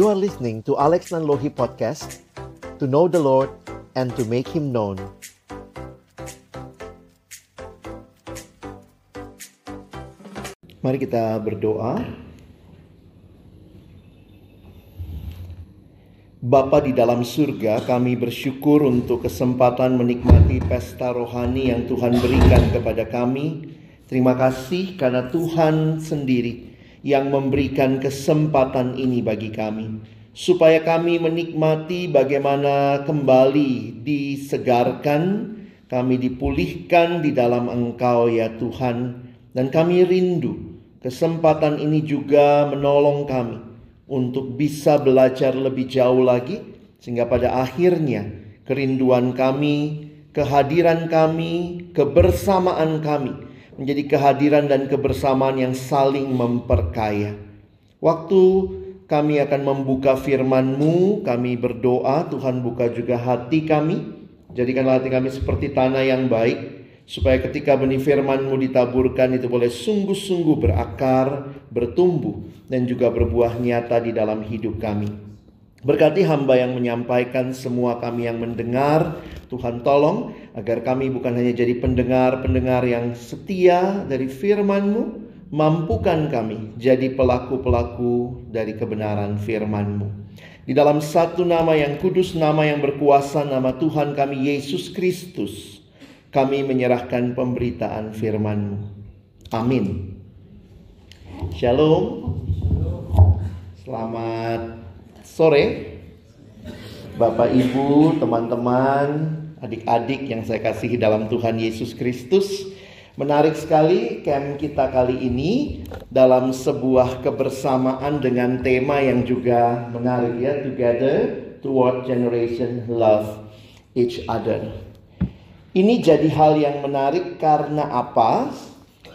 You are listening to Alex Nanlohi Podcast To know the Lord and to make Him known Mari kita berdoa Bapa di dalam surga, kami bersyukur untuk kesempatan menikmati pesta rohani yang Tuhan berikan kepada kami. Terima kasih karena Tuhan sendiri yang memberikan kesempatan ini bagi kami, supaya kami menikmati bagaimana kembali disegarkan, kami dipulihkan di dalam Engkau, ya Tuhan, dan kami rindu kesempatan ini juga menolong kami untuk bisa belajar lebih jauh lagi, sehingga pada akhirnya kerinduan kami, kehadiran kami, kebersamaan kami menjadi kehadiran dan kebersamaan yang saling memperkaya. Waktu kami akan membuka firman-Mu, kami berdoa, Tuhan buka juga hati kami, jadikanlah hati kami seperti tanah yang baik, supaya ketika benih firman-Mu ditaburkan itu boleh sungguh-sungguh berakar, bertumbuh, dan juga berbuah nyata di dalam hidup kami. Berkati hamba yang menyampaikan semua kami yang mendengar, Tuhan tolong agar kami bukan hanya jadi pendengar-pendengar yang setia dari firman-Mu, mampukan kami jadi pelaku-pelaku dari kebenaran firman-Mu. Di dalam satu nama yang kudus, nama yang berkuasa, nama Tuhan kami Yesus Kristus, kami menyerahkan pemberitaan firman-Mu. Amin. Shalom. Selamat sore. Bapak, Ibu, teman-teman, adik-adik yang saya kasihi dalam Tuhan Yesus Kristus. Menarik sekali camp kita kali ini dalam sebuah kebersamaan dengan tema yang juga menarik ya, Together Toward Generation Love Each Other. Ini jadi hal yang menarik karena apa?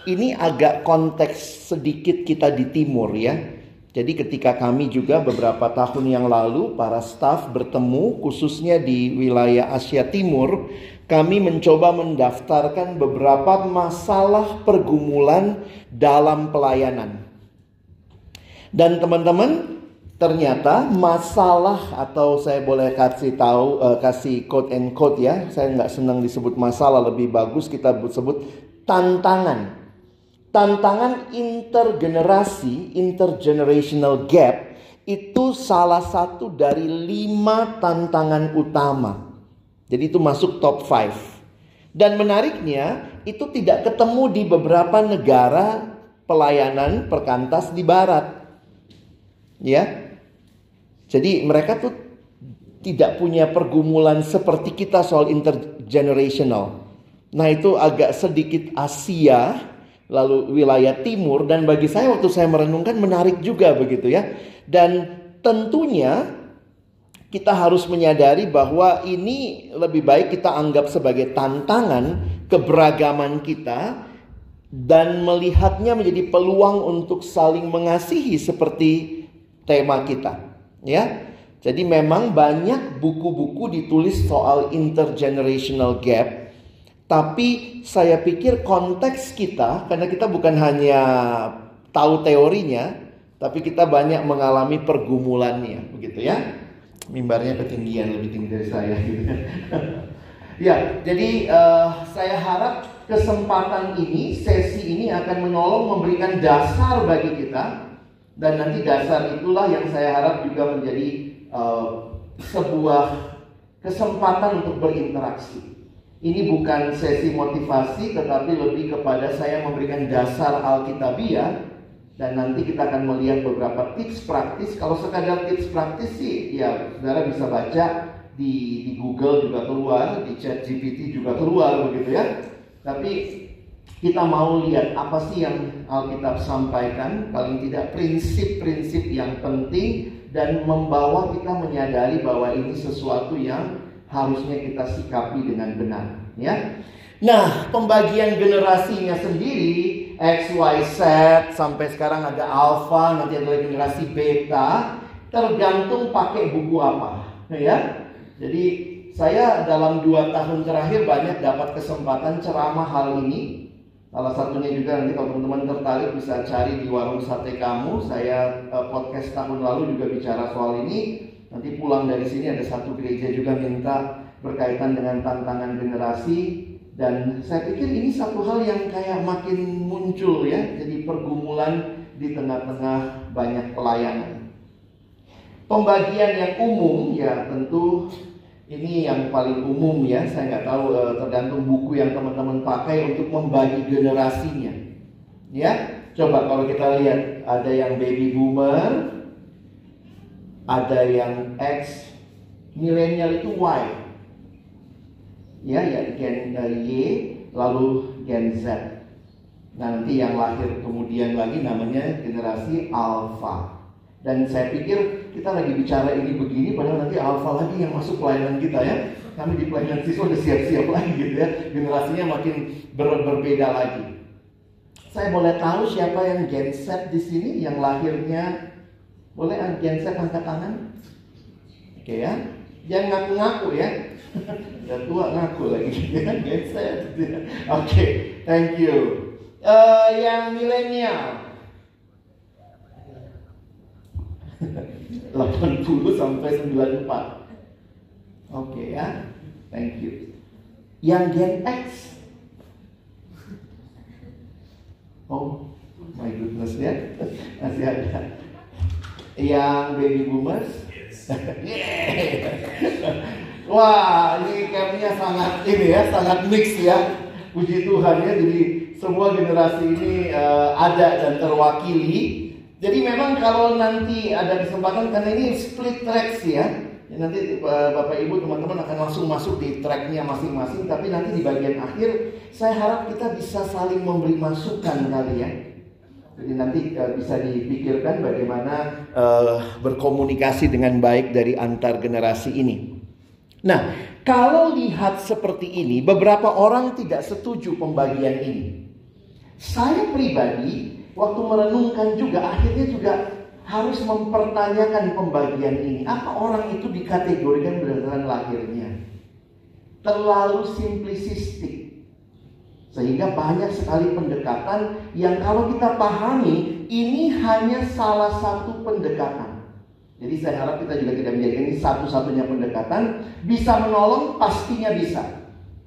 Ini agak konteks sedikit kita di timur ya. Jadi ketika kami juga beberapa tahun yang lalu para staf bertemu khususnya di wilayah Asia Timur, kami mencoba mendaftarkan beberapa masalah pergumulan dalam pelayanan. Dan teman-teman, ternyata masalah atau saya boleh kasih tahu uh, kasih quote and quote ya saya nggak senang disebut masalah lebih bagus kita sebut tantangan tantangan intergenerasi intergenerational gap itu salah satu dari lima tantangan utama. Jadi itu masuk top 5 dan menariknya itu tidak ketemu di beberapa negara pelayanan perkantas di barat. Ya. Jadi mereka tuh tidak punya pergumulan seperti kita soal intergenerational. Nah itu agak sedikit Asia, lalu wilayah timur dan bagi saya waktu saya merenungkan menarik juga begitu ya. Dan tentunya kita harus menyadari bahwa ini lebih baik kita anggap sebagai tantangan keberagaman kita dan melihatnya menjadi peluang untuk saling mengasihi seperti tema kita ya. Jadi memang banyak buku-buku ditulis soal intergenerational gap, tapi saya pikir konteks kita karena kita bukan hanya tahu teorinya, tapi kita banyak mengalami pergumulannya, begitu ya. Mimbarnya ketinggian lebih tinggi dari saya ya, jadi uh, saya harap kesempatan ini, sesi ini akan menolong memberikan dasar bagi kita dan nanti dasar itulah yang saya harap juga menjadi uh, sebuah kesempatan untuk berinteraksi. Ini bukan sesi motivasi tetapi lebih kepada saya memberikan dasar Alkitabiah dan nanti kita akan melihat beberapa tips praktis. Kalau sekadar tips praktis sih ya saudara bisa baca di, di Google juga keluar, di Chat GPT juga keluar begitu ya. Tapi kita mau lihat apa sih yang Alkitab sampaikan, paling tidak prinsip-prinsip yang penting dan membawa kita menyadari bahwa ini sesuatu yang harusnya kita sikapi dengan benar, ya. Nah, pembagian generasinya sendiri X, Y, Z sampai sekarang ada alpha, nanti ada generasi beta, tergantung pakai buku apa, ya. Jadi saya dalam dua tahun terakhir banyak dapat kesempatan ceramah hal ini Salah satunya juga nanti kalau teman-teman tertarik bisa cari di warung sate kamu. Saya uh, podcast tahun lalu juga bicara soal ini. Nanti pulang dari sini ada satu gereja juga minta berkaitan dengan tantangan generasi dan saya pikir ini satu hal yang kayak makin muncul ya. Jadi pergumulan di tengah-tengah banyak pelayanan. Pembagian yang umum ya tentu ini yang paling umum ya, saya nggak tahu uh, tergantung buku yang teman-teman pakai untuk membagi generasinya. Ya, coba kalau kita lihat ada yang baby boomer, ada yang X, milenial itu Y. Ya, ya Gen Y, lalu Gen Z. Nanti yang lahir kemudian lagi namanya generasi Alpha. Dan saya pikir kita lagi bicara ini begini, padahal nanti alfa lagi yang masuk pelayanan kita ya. Kami di pelayanan siswa udah siap-siap lagi gitu ya. Generasinya makin ber berbeda lagi. Saya boleh tahu siapa yang Gen Z di sini yang lahirnya boleh Gen Z angkat tangan? Oke ya. Jangan ngaku-ngaku ya. Udah tua ngaku lagi. Oke, okay, thank you. Uh, yang milenial 80 sampai 94. Oke okay, ya. Thank you. Yang Gen X. Oh, my goodness ya. Masih ada. Yang baby boomers. Wah, ini campnya sangat ini ya, sangat mix ya. Puji Tuhan ya, jadi semua generasi ini uh, ada dan terwakili jadi memang kalau nanti ada kesempatan karena ini split tracks ya. ya nanti eh, Bapak Ibu teman-teman akan langsung masuk di tracknya masing-masing. Tapi nanti di bagian akhir saya harap kita bisa saling memberi masukan kali ya. Jadi nanti uh, bisa dipikirkan bagaimana uh, berkomunikasi dengan baik dari antar generasi ini. Nah, kalau lihat seperti ini, beberapa orang tidak setuju pembagian ini. Saya pribadi waktu merenungkan juga akhirnya juga harus mempertanyakan pembagian ini. Apa orang itu dikategorikan berdasarkan lahirnya? Terlalu simplisistik. Sehingga banyak sekali pendekatan yang kalau kita pahami ini hanya salah satu pendekatan. Jadi saya harap kita juga tidak menjadikan ini satu-satunya pendekatan. Bisa menolong pastinya bisa.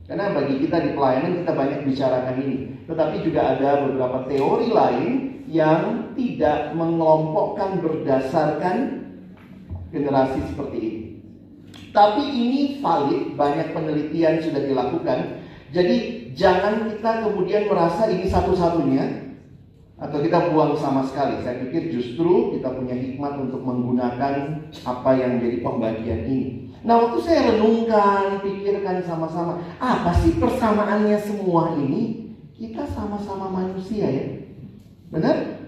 Karena bagi kita di pelayanan kita banyak bicarakan ini. Tetapi juga ada beberapa teori lain yang tidak mengelompokkan berdasarkan generasi seperti ini. Tapi ini valid, banyak penelitian sudah dilakukan. Jadi jangan kita kemudian merasa ini satu-satunya atau kita buang sama sekali. Saya pikir justru kita punya hikmat untuk menggunakan apa yang jadi pembagian ini. Nah waktu saya renungkan, pikirkan sama-sama, apa sih persamaannya semua ini? Kita sama-sama manusia ya. Benar?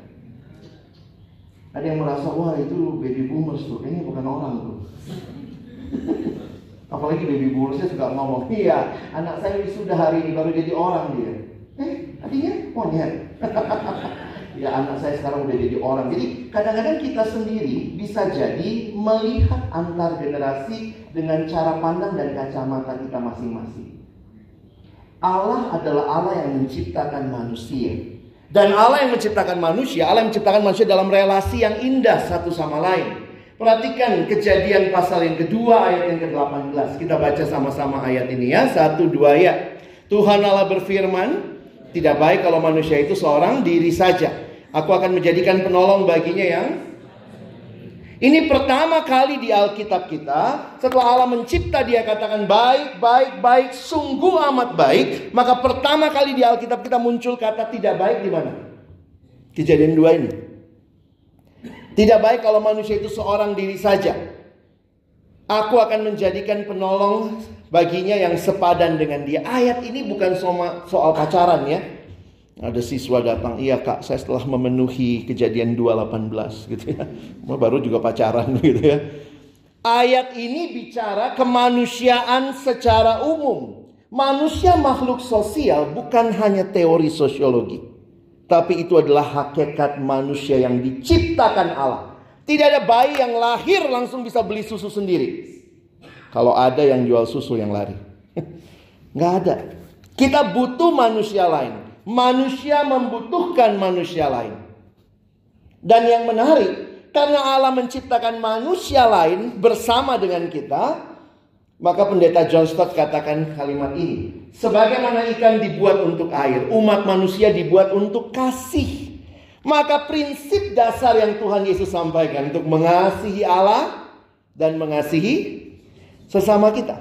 Ada yang merasa, wah itu baby boomers tuh, ini bukan orang tuh. Apalagi baby boomersnya suka ngomong, iya anak saya sudah hari ini baru jadi orang dia. Eh, artinya monyet. ya anak saya sekarang udah jadi orang. Jadi kadang-kadang kita sendiri bisa jadi melihat antar generasi dengan cara pandang dan kacamata kita masing-masing. Allah adalah Allah yang menciptakan manusia. Dan Allah yang menciptakan manusia, Allah yang menciptakan manusia dalam relasi yang indah satu sama lain. Perhatikan kejadian pasal yang kedua ayat yang ke-18. Kita baca sama-sama ayat ini ya. Satu dua ya. Tuhan Allah berfirman, tidak baik kalau manusia itu seorang diri saja. Aku akan menjadikan penolong baginya yang ini pertama kali di Alkitab kita, setelah Allah mencipta dia katakan baik, baik, baik, sungguh amat baik. Maka pertama kali di Alkitab kita muncul kata tidak baik di mana? Kejadian dua ini. Tidak baik kalau manusia itu seorang diri saja. Aku akan menjadikan penolong baginya yang sepadan dengan dia. Ayat ini bukan soal pacaran ya. Ada siswa datang, iya kak saya setelah memenuhi kejadian 2.18 gitu ya. Baru juga pacaran gitu ya. Ayat ini bicara kemanusiaan secara umum. Manusia makhluk sosial bukan hanya teori sosiologi. Tapi itu adalah hakikat manusia yang diciptakan Allah. Tidak ada bayi yang lahir langsung bisa beli susu sendiri. Kalau ada yang jual susu yang lari. Nggak ada. Kita butuh manusia lain. manusia membutuhkan manusia lain. Dan yang menarik, karena Allah menciptakan manusia lain bersama dengan kita, maka pendeta John Stott katakan kalimat ini. Sebagaimana ikan dibuat untuk air, umat manusia dibuat untuk kasih. Maka prinsip dasar yang Tuhan Yesus sampaikan untuk mengasihi Allah dan mengasihi sesama kita.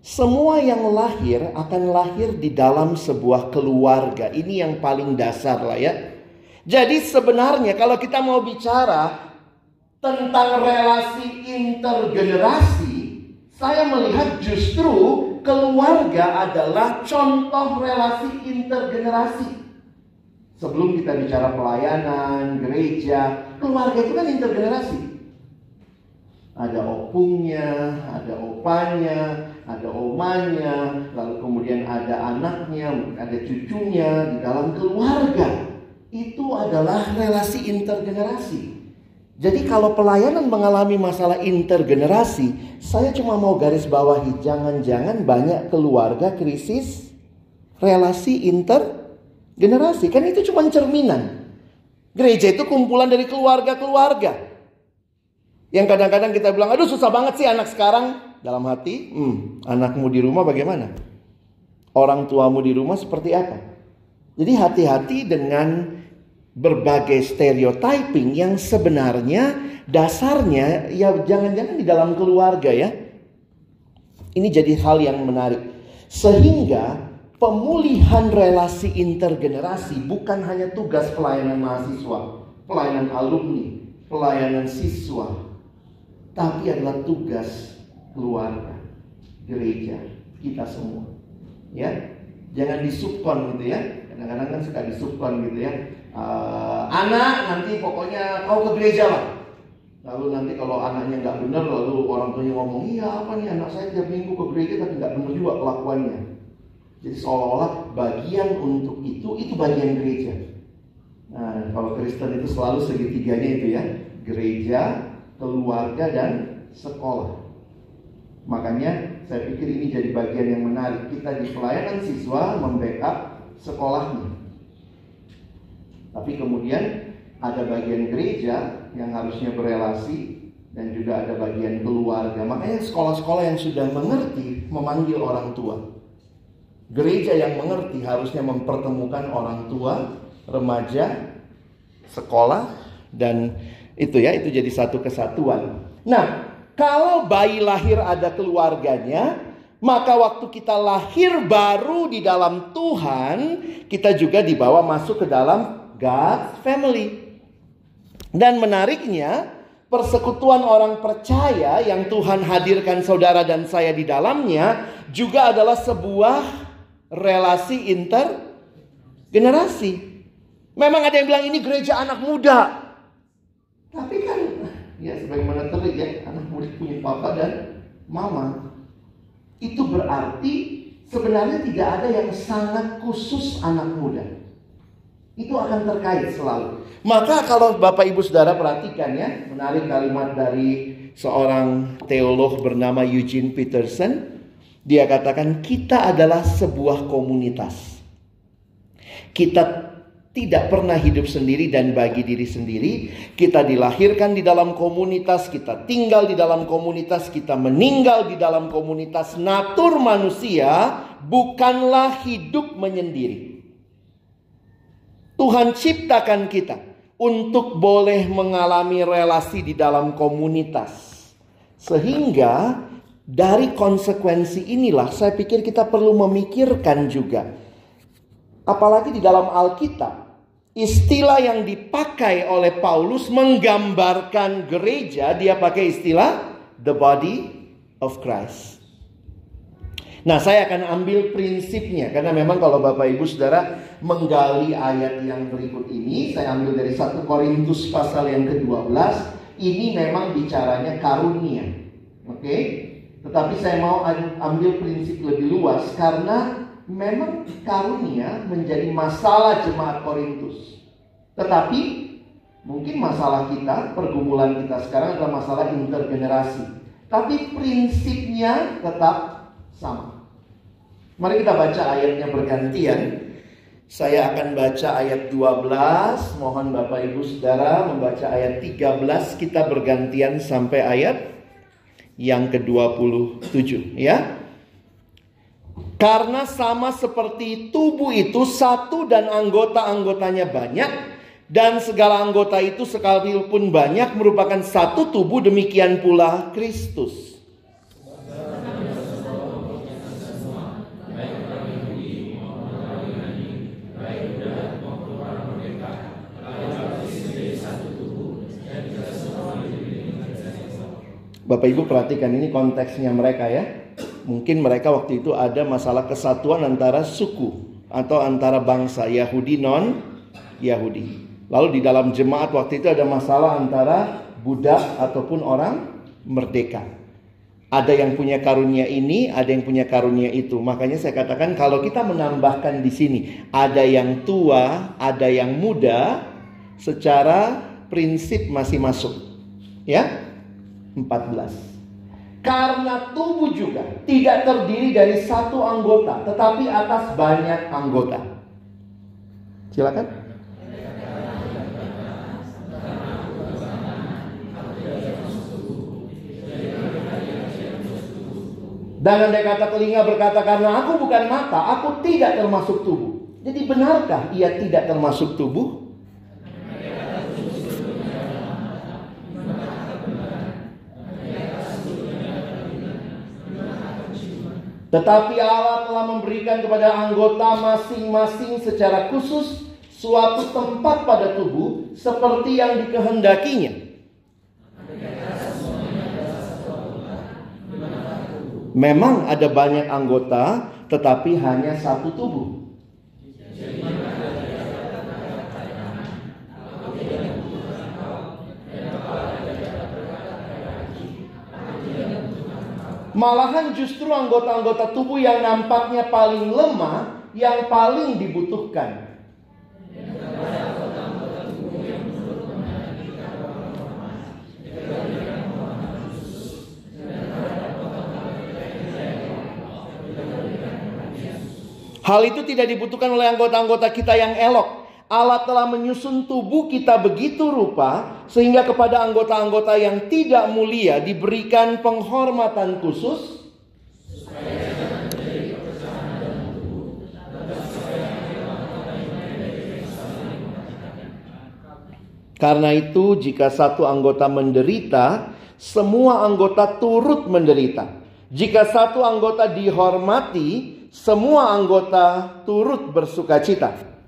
Semua yang lahir akan lahir di dalam sebuah keluarga. Ini yang paling dasar lah ya. Jadi sebenarnya kalau kita mau bicara tentang relasi intergenerasi, saya melihat justru keluarga adalah contoh relasi intergenerasi. Sebelum kita bicara pelayanan, gereja, keluarga itu kan intergenerasi. Ada opungnya, ada opanya, ada omanya, lalu kemudian ada anaknya, ada cucunya di dalam keluarga. Itu adalah relasi intergenerasi. Jadi kalau pelayanan mengalami masalah intergenerasi, saya cuma mau garis bawahi jangan-jangan banyak keluarga krisis relasi intergenerasi. Kan itu cuma cerminan. Gereja itu kumpulan dari keluarga-keluarga. Yang kadang-kadang kita bilang, aduh susah banget sih anak sekarang. Dalam hati, hmm, anakmu di rumah bagaimana? Orang tuamu di rumah seperti apa? Jadi hati-hati dengan berbagai stereotyping yang sebenarnya dasarnya ya jangan-jangan di dalam keluarga ya. Ini jadi hal yang menarik. Sehingga pemulihan relasi intergenerasi bukan hanya tugas pelayanan mahasiswa, pelayanan alumni, pelayanan siswa, tapi adalah tugas keluarga, gereja, kita semua. Ya, jangan disubkon gitu ya. Kadang-kadang kan suka disubkon gitu ya uh, anak nanti pokoknya kau ke gereja lah. Lalu nanti kalau anaknya nggak benar, lalu orang tuanya ngomong, iya apa nih anak saya tiap minggu ke gereja tapi nggak benar juga kelakuannya. Jadi seolah-olah bagian untuk itu, itu bagian gereja. Nah, kalau Kristen itu selalu segitiganya itu ya, gereja, keluarga, dan sekolah. Makanya saya pikir ini jadi bagian yang menarik. Kita di pelayanan siswa membackup sekolahnya. Tapi kemudian ada bagian gereja yang harusnya berelasi dan juga ada bagian keluarga. Makanya sekolah-sekolah yang sudah mengerti memanggil orang tua. Gereja yang mengerti harusnya mempertemukan orang tua, remaja, sekolah dan itu ya itu jadi satu kesatuan. Nah, kalau bayi lahir ada keluarganya, maka waktu kita lahir baru di dalam Tuhan, kita juga dibawa masuk ke dalam God's family. Dan menariknya, persekutuan orang percaya yang Tuhan hadirkan saudara dan saya di dalamnya juga adalah sebuah relasi intergenerasi. Memang ada yang bilang ini gereja anak muda. Tapi kan ya sebagaimana terik ya, anak muda punya papa dan mama. Itu berarti sebenarnya tidak ada yang sangat khusus anak muda. Itu akan terkait selalu. Maka kalau Bapak Ibu Saudara perhatikan ya, menarik kalimat dari seorang teolog bernama Eugene Peterson. Dia katakan kita adalah sebuah komunitas. Kita tidak pernah hidup sendiri dan bagi diri sendiri. Kita dilahirkan di dalam komunitas, kita tinggal di dalam komunitas, kita meninggal di dalam komunitas. Natur manusia bukanlah hidup menyendiri. Tuhan ciptakan kita untuk boleh mengalami relasi di dalam komunitas. Sehingga dari konsekuensi inilah saya pikir kita perlu memikirkan juga. Apalagi di dalam Alkitab, istilah yang dipakai oleh Paulus menggambarkan gereja, dia pakai istilah the body of Christ. Nah, saya akan ambil prinsipnya karena memang kalau Bapak Ibu Saudara menggali ayat yang berikut ini, saya ambil dari 1 Korintus pasal yang ke-12, ini memang bicaranya karunia. Oke? Okay? Tetapi saya mau ambil prinsip lebih luas karena memang karunia menjadi masalah jemaat Korintus. Tetapi mungkin masalah kita, pergumulan kita sekarang adalah masalah intergenerasi. Tapi prinsipnya tetap sama. Mari kita baca ayatnya bergantian. Saya akan baca ayat 12, mohon Bapak Ibu Saudara membaca ayat 13, kita bergantian sampai ayat yang ke-27 ya. Karena sama seperti tubuh itu satu dan anggota-anggotanya banyak dan segala anggota itu sekalipun banyak merupakan satu tubuh demikian pula Kristus. Bapak Ibu perhatikan ini konteksnya mereka ya. Mungkin mereka waktu itu ada masalah kesatuan antara suku atau antara bangsa Yahudi non Yahudi. Lalu di dalam jemaat waktu itu ada masalah antara budak ataupun orang merdeka. Ada yang punya karunia ini, ada yang punya karunia itu. Makanya saya katakan kalau kita menambahkan di sini ada yang tua, ada yang muda, secara prinsip masih masuk. Ya, 14. Karena tubuh juga tidak terdiri dari satu anggota, tetapi atas banyak anggota. Silakan. Dan andai kata telinga berkata karena aku bukan mata, aku tidak termasuk tubuh. Jadi benarkah ia tidak termasuk tubuh? Tetapi Allah telah memberikan kepada anggota masing-masing secara khusus suatu tempat pada tubuh seperti yang dikehendakinya. Memang ada banyak anggota, tetapi hanya satu tubuh. Malahan justru anggota-anggota tubuh yang nampaknya paling lemah yang paling dibutuhkan. Hal itu tidak dibutuhkan oleh anggota-anggota kita yang elok. Allah telah menyusun tubuh kita begitu rupa sehingga kepada anggota-anggota yang tidak mulia diberikan penghormatan khusus Karena itu jika satu anggota menderita, semua anggota turut menderita. Jika satu anggota dihormati, semua anggota turut bersuka cita.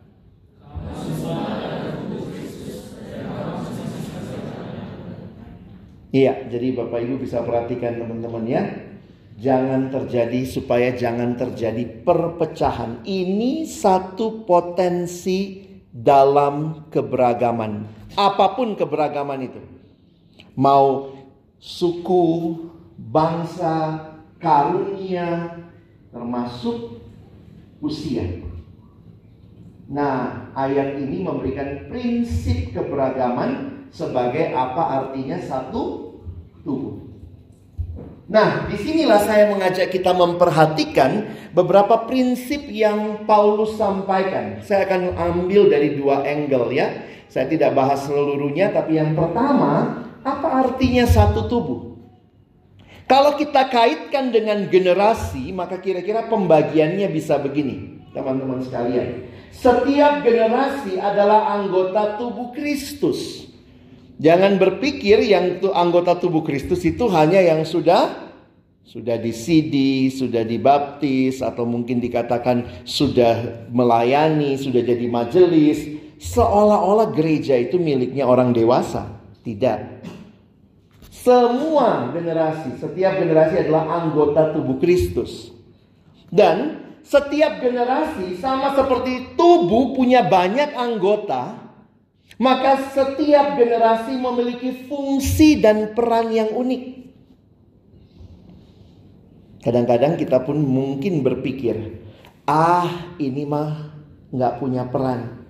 Iya, jadi Bapak Ibu bisa perhatikan teman-teman ya. Jangan terjadi supaya jangan terjadi perpecahan. Ini satu potensi dalam keberagaman. Apa pun keberagaman itu. Mau suku, bangsa, karunia, termasuk usia. Nah, ayat ini memberikan prinsip keberagaman sebagai apa artinya satu tubuh. Nah, di sinilah saya mengajak kita memperhatikan beberapa prinsip yang Paulus sampaikan. Saya akan ambil dari dua angle ya. Saya tidak bahas seluruhnya, tapi yang pertama, apa artinya satu tubuh? Kalau kita kaitkan dengan generasi, maka kira-kira pembagiannya bisa begini, teman-teman sekalian. Setiap generasi adalah anggota tubuh Kristus. Jangan berpikir yang anggota tubuh Kristus itu hanya yang sudah sudah disidi, sudah dibaptis atau mungkin dikatakan sudah melayani, sudah jadi majelis, seolah-olah gereja itu miliknya orang dewasa. Tidak. Semua generasi, setiap generasi adalah anggota tubuh Kristus. Dan setiap generasi sama seperti tubuh punya banyak anggota, maka setiap generasi memiliki fungsi dan peran yang unik. Kadang-kadang kita pun mungkin berpikir, ah ini mah nggak punya peran.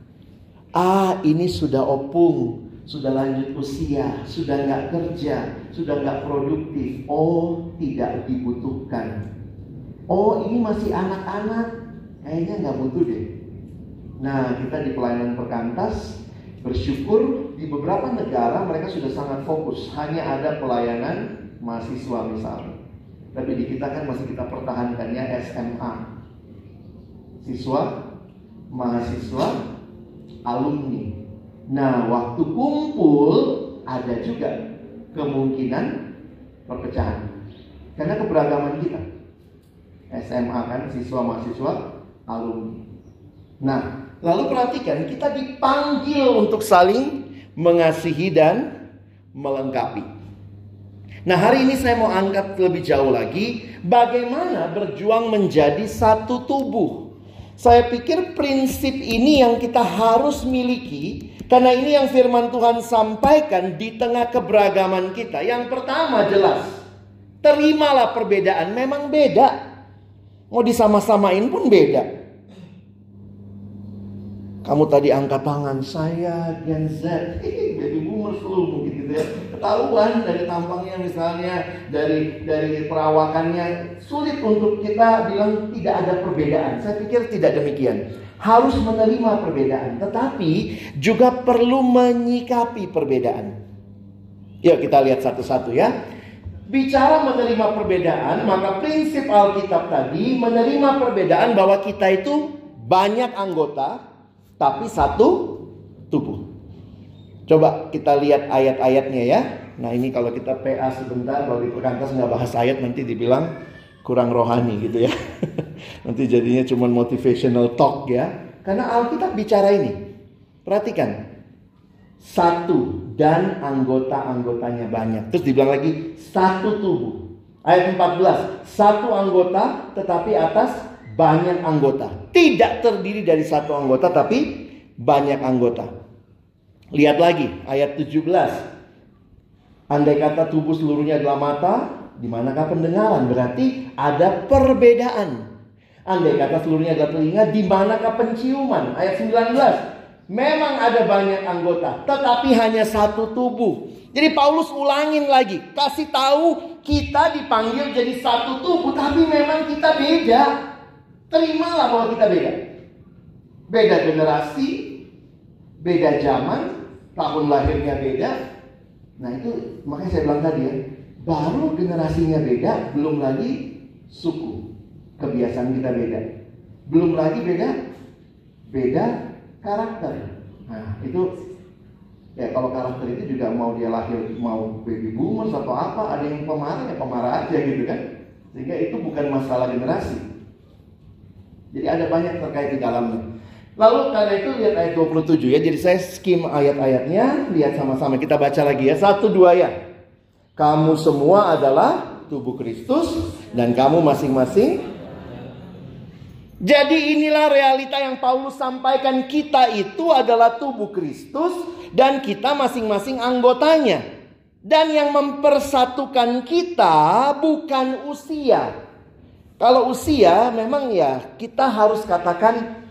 Ah ini sudah opung, sudah lanjut usia, sudah nggak kerja, sudah nggak produktif. Oh tidak dibutuhkan. Oh ini masih anak-anak, kayaknya nggak butuh deh. Nah, kita di pelayanan perkantas bersyukur di beberapa negara mereka sudah sangat fokus hanya ada pelayanan mahasiswa misalnya. Tapi di kita kan masih kita pertahankannya SMA. Siswa, mahasiswa, alumni. Nah, waktu kumpul ada juga kemungkinan perpecahan. Karena keberagaman kita. SMA kan siswa mahasiswa alumni. Nah, lalu perhatikan kita dipanggil untuk saling mengasihi dan melengkapi. Nah, hari ini saya mau angkat lebih jauh lagi bagaimana berjuang menjadi satu tubuh. Saya pikir prinsip ini yang kita harus miliki karena ini yang firman Tuhan sampaikan di tengah keberagaman kita. Yang pertama jelas, terimalah perbedaan memang beda. Mau disama-samain pun beda. Kamu tadi angkat tangan saya Gen Z, baby boomer lu mungkin gitu ya. Ketahuan dari tampangnya misalnya, dari dari perawakannya sulit untuk kita bilang tidak ada perbedaan. Saya pikir tidak demikian. Harus menerima perbedaan, tetapi juga perlu menyikapi perbedaan. Yuk kita lihat satu-satu ya bicara menerima perbedaan, maka prinsip Alkitab tadi menerima perbedaan bahwa kita itu banyak anggota, tapi satu tubuh. Coba kita lihat ayat-ayatnya ya. Nah ini kalau kita PA sebentar, kalau di perkantas nggak bahas ayat nanti dibilang kurang rohani gitu ya. nanti jadinya cuma motivational talk ya. Karena Alkitab bicara ini. Perhatikan, satu dan anggota-anggotanya banyak. Terus dibilang lagi satu tubuh. Ayat 14, satu anggota tetapi atas banyak anggota. Tidak terdiri dari satu anggota tapi banyak anggota. Lihat lagi ayat 17. Andai kata tubuh seluruhnya adalah mata, di manakah pendengaran? Berarti ada perbedaan. Andai kata seluruhnya adalah telinga, di manakah penciuman? Ayat 19. Memang ada banyak anggota, tetapi hanya satu tubuh. Jadi Paulus ulangin lagi, kasih tahu kita dipanggil jadi satu tubuh, tapi memang kita beda. Terimalah bahwa kita beda. Beda generasi, beda zaman, tahun lahirnya beda. Nah itu makanya saya bilang tadi ya, baru generasinya beda, belum lagi suku, kebiasaan kita beda. Belum lagi beda, beda karakter. Nah, itu ya kalau karakter itu juga mau dia lahir mau baby boomers atau apa, ada yang pemarah ya pemarah aja gitu kan. Sehingga itu bukan masalah generasi. Jadi ada banyak terkait di dalamnya. Lalu karena itu lihat ayat 27 ya. Jadi saya skim ayat-ayatnya, lihat sama-sama kita baca lagi ya. Satu dua ya. Kamu semua adalah tubuh Kristus dan kamu masing-masing jadi inilah realita yang Paulus sampaikan kita itu adalah tubuh Kristus dan kita masing-masing anggotanya. Dan yang mempersatukan kita bukan usia. Kalau usia memang ya kita harus katakan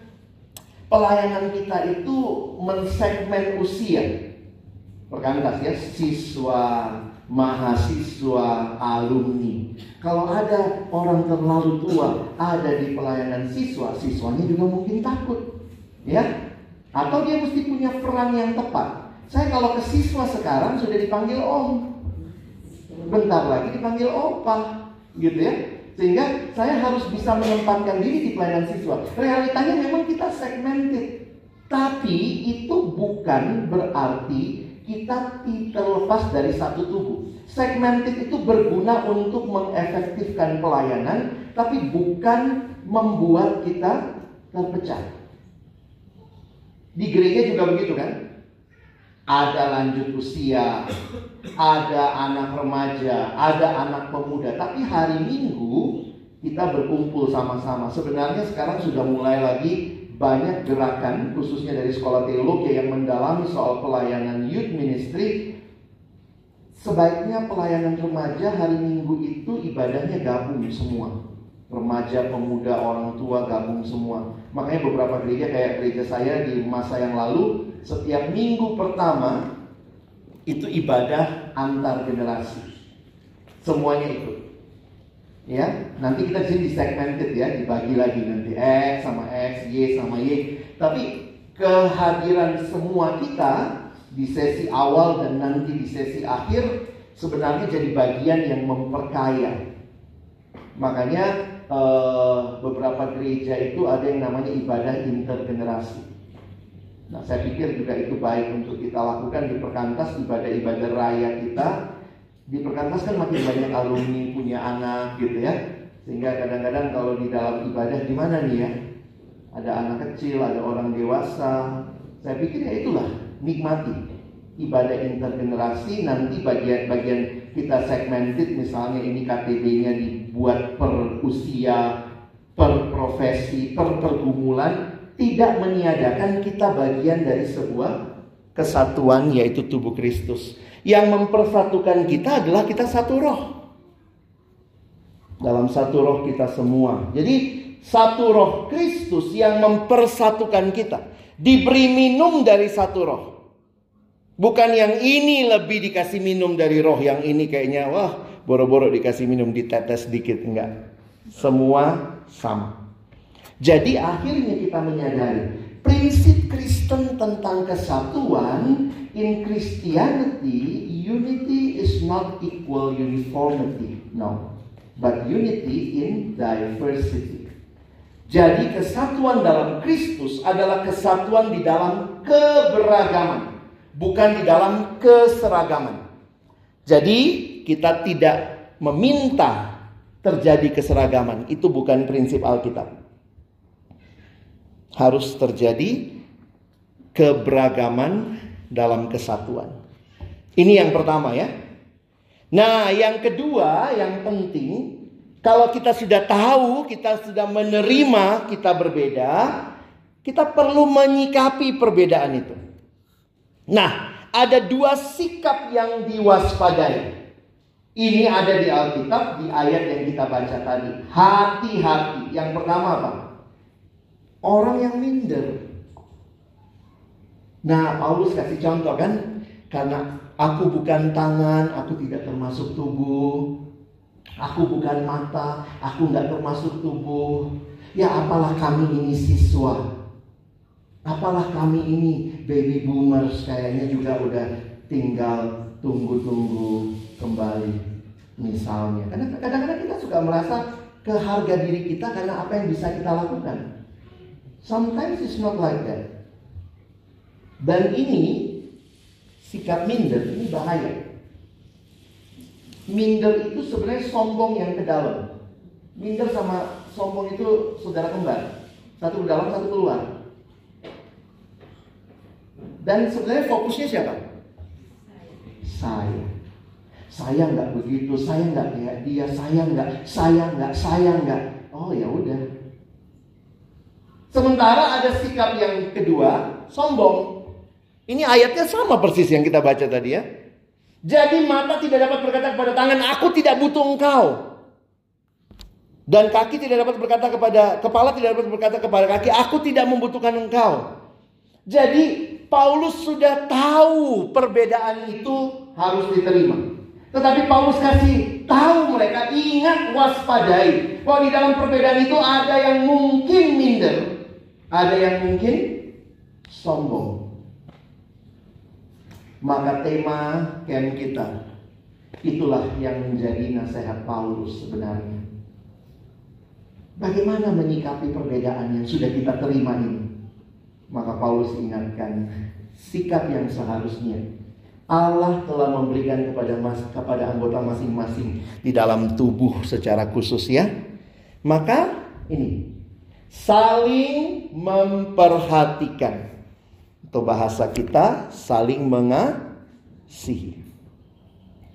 pelayanan kita itu mensegmen usia. Perkantas ya siswa, mahasiswa, alumni. Kalau ada orang terlalu tua ada di pelayanan siswa, siswanya juga mungkin takut. Ya? Atau dia mesti punya peran yang tepat. Saya kalau ke siswa sekarang sudah dipanggil om. Bentar lagi dipanggil opa. Gitu ya. Sehingga saya harus bisa menempatkan diri di pelayanan siswa. Realitanya memang kita segmented. Tapi itu bukan berarti kita terlepas dari satu tubuh. Segmented itu berguna untuk mengefektifkan pelayanan, tapi bukan membuat kita terpecah. Di gereja juga begitu kan? Ada lanjut usia, ada anak remaja, ada anak pemuda. Tapi hari Minggu kita berkumpul sama-sama. Sebenarnya sekarang sudah mulai lagi banyak gerakan khususnya dari sekolah teologi yang mendalami soal pelayanan youth ministry sebaiknya pelayanan remaja hari minggu itu ibadahnya gabung semua remaja, pemuda, orang tua gabung semua makanya beberapa gereja kayak gereja saya di masa yang lalu setiap minggu pertama itu ibadah antar generasi semuanya ikut Ya, nanti kita di sini segmented ya, dibagi lagi nanti X sama X, Y sama Y. Tapi kehadiran semua kita di sesi awal dan nanti di sesi akhir sebenarnya jadi bagian yang memperkaya. Makanya eh, beberapa gereja itu ada yang namanya ibadah intergenerasi. Nah, saya pikir juga itu baik untuk kita lakukan di perkantas ibadah-ibadah raya kita. Di perkantas kan makin banyak alumni punya anak gitu ya. Sehingga kadang-kadang kalau di dalam ibadah di mana nih ya? Ada anak kecil, ada orang dewasa. Saya pikir ya itulah nikmati ibadah intergenerasi nanti bagian-bagian kita segmented misalnya ini KTB-nya dibuat per usia, per profesi, per pergumulan tidak meniadakan kita bagian dari sebuah kesatuan yaitu tubuh Kristus. Yang mempersatukan kita adalah kita satu roh. Dalam satu roh kita semua. Jadi satu roh Kristus yang mempersatukan kita. Diberi minum dari satu roh. Bukan yang ini lebih dikasih minum dari roh, yang ini kayaknya wah boro-boro dikasih minum ditetes dikit enggak. Semua sama. Jadi akhirnya kita menyadari prinsip Kristen tentang kesatuan in Christianity unity is not equal uniformity no but unity in diversity. Jadi kesatuan dalam Kristus adalah kesatuan di dalam keberagaman, bukan di dalam keseragaman. Jadi kita tidak meminta terjadi keseragaman, itu bukan prinsip Alkitab harus terjadi keberagaman dalam kesatuan. Ini yang pertama ya. Nah, yang kedua yang penting kalau kita sudah tahu, kita sudah menerima kita berbeda, kita perlu menyikapi perbedaan itu. Nah, ada dua sikap yang diwaspadai. Ini ada di Alkitab di ayat yang kita baca tadi. Hati-hati. Yang pertama apa? Orang yang minder. Nah, Paulus kasih contoh kan? Karena aku bukan tangan, aku tidak termasuk tubuh. Aku bukan mata, aku nggak termasuk tubuh. Ya apalah kami ini siswa. Apalah kami ini baby boomers kayaknya juga udah tinggal tunggu-tunggu kembali misalnya. Karena kadang-kadang kita suka merasa keharga diri kita karena apa yang bisa kita lakukan. Sometimes it's not like that. Dan ini sikap minder ini bahaya. Minder itu sebenarnya sombong yang ke dalam. Minder sama sombong itu saudara kembar. Satu ke dalam, satu keluar. Dan sebenarnya fokusnya siapa? Saya. Saya nggak begitu, saya nggak kayak dia, saya nggak, saya nggak, saya nggak. Oh ya udah, Sementara ada sikap yang kedua, sombong. Ini ayatnya sama persis yang kita baca tadi ya. Jadi mata tidak dapat berkata kepada tangan, aku tidak butuh engkau. Dan kaki tidak dapat berkata kepada kepala tidak dapat berkata kepada kaki, aku tidak membutuhkan engkau. Jadi Paulus sudah tahu perbedaan itu harus diterima. Tetapi Paulus kasih tahu mereka ingat waspadai bahwa di dalam perbedaan itu ada yang mungkin minder, ada yang mungkin sombong. Maka tema camp kita itulah yang menjadi nasihat Paulus sebenarnya. Bagaimana menyikapi perbedaan yang sudah kita terima ini? Maka Paulus ingatkan sikap yang seharusnya Allah telah memberikan kepada mas, kepada anggota masing-masing di dalam tubuh secara khusus ya. Maka ini saling memperhatikan. Atau bahasa kita saling mengasihi.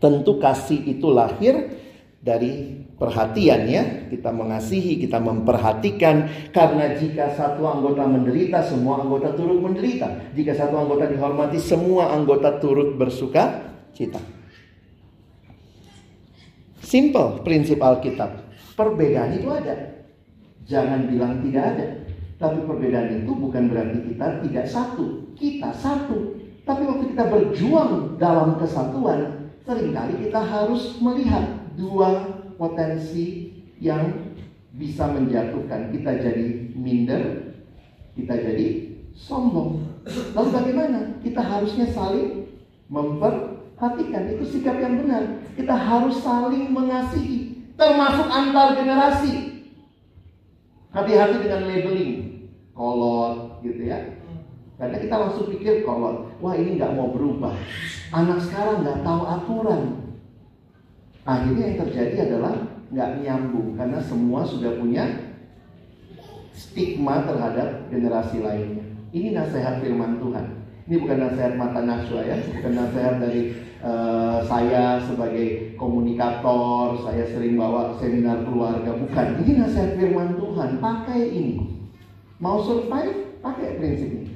Tentu kasih itu lahir dari perhatian ya. Kita mengasihi, kita memperhatikan. Karena jika satu anggota menderita, semua anggota turut menderita. Jika satu anggota dihormati, semua anggota turut bersuka cita. Simple prinsip Alkitab. Perbedaan itu ada. Jangan bilang tidak ada. Tapi perbedaan itu bukan berarti kita tidak satu. Kita satu. Tapi waktu kita berjuang dalam kesatuan, sering kali kita harus melihat dua potensi yang bisa menjatuhkan kita jadi minder, kita jadi sombong. Lalu bagaimana? Kita harusnya saling memperhatikan. Itu sikap yang benar. Kita harus saling mengasihi. Termasuk antar generasi. Hati-hati dengan labeling. Kolot gitu ya. Karena kita langsung pikir kolot. Wah ini nggak mau berubah. Anak sekarang nggak tahu aturan. Akhirnya yang terjadi adalah nggak nyambung. Karena semua sudah punya stigma terhadap generasi lainnya. Ini nasihat firman Tuhan. Ini bukan nasihat mata naswa ya, bukan nasihat dari uh, saya sebagai komunikator, saya sering bawa seminar keluarga, bukan. Ini nasihat firman Tuhan, pakai ini. Mau survive, pakai prinsip ini.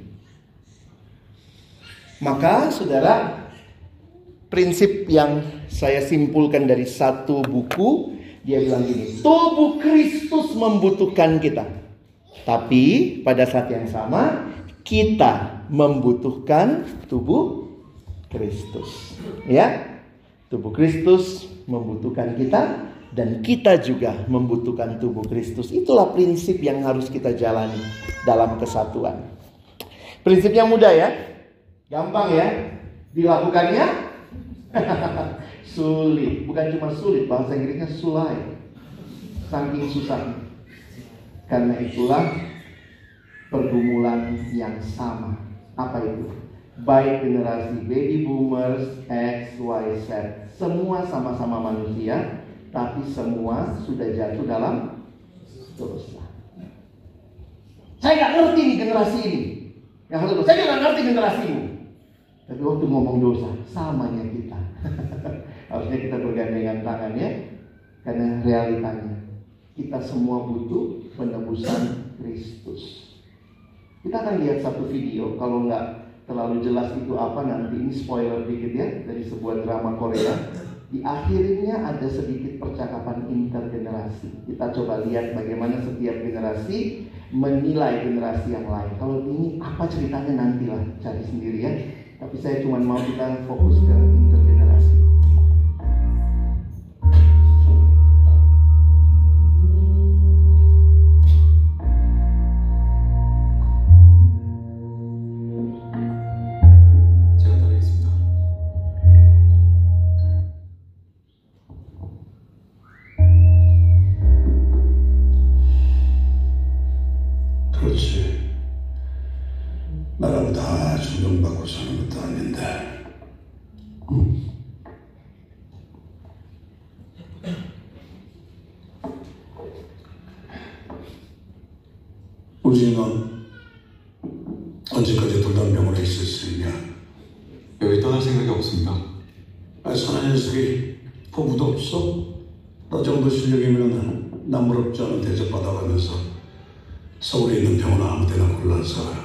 Maka saudara, prinsip yang saya simpulkan dari satu buku, dia bilang gini, tubuh Kristus membutuhkan kita. Tapi pada saat yang sama kita membutuhkan tubuh Kristus. Ya. Tubuh Kristus membutuhkan kita dan kita juga membutuhkan tubuh Kristus. Itulah prinsip yang harus kita jalani dalam kesatuan. Prinsip yang mudah ya. Gampang ya. Dilakukannya sulit. Bukan cuma sulit, bahasa Inggrisnya sulai. Saking susah. Karena itulah pergumulan yang sama. Apa itu? Baik generasi baby boomers, X, Y, Z. Semua sama-sama manusia, tapi semua sudah jatuh dalam dosa. Saya nggak ngerti nih generasi ini. Yang satu, saya nggak ngerti generasi ini. Tapi waktu ngomong dosa, samanya kita. Harusnya kita bergandengan tangan ya, karena realitanya kita semua butuh penebusan Kristus. Kita akan lihat satu video, kalau nggak terlalu jelas itu apa nanti ini spoiler dikit ya dari sebuah drama Korea. Di akhirnya ada sedikit percakapan intergenerasi. Kita coba lihat bagaimana setiap generasi menilai generasi yang lain. Kalau ini apa ceritanya nantilah cari sendiri ya. Tapi saya cuma mau kita fokus ke 우 Jerusalem.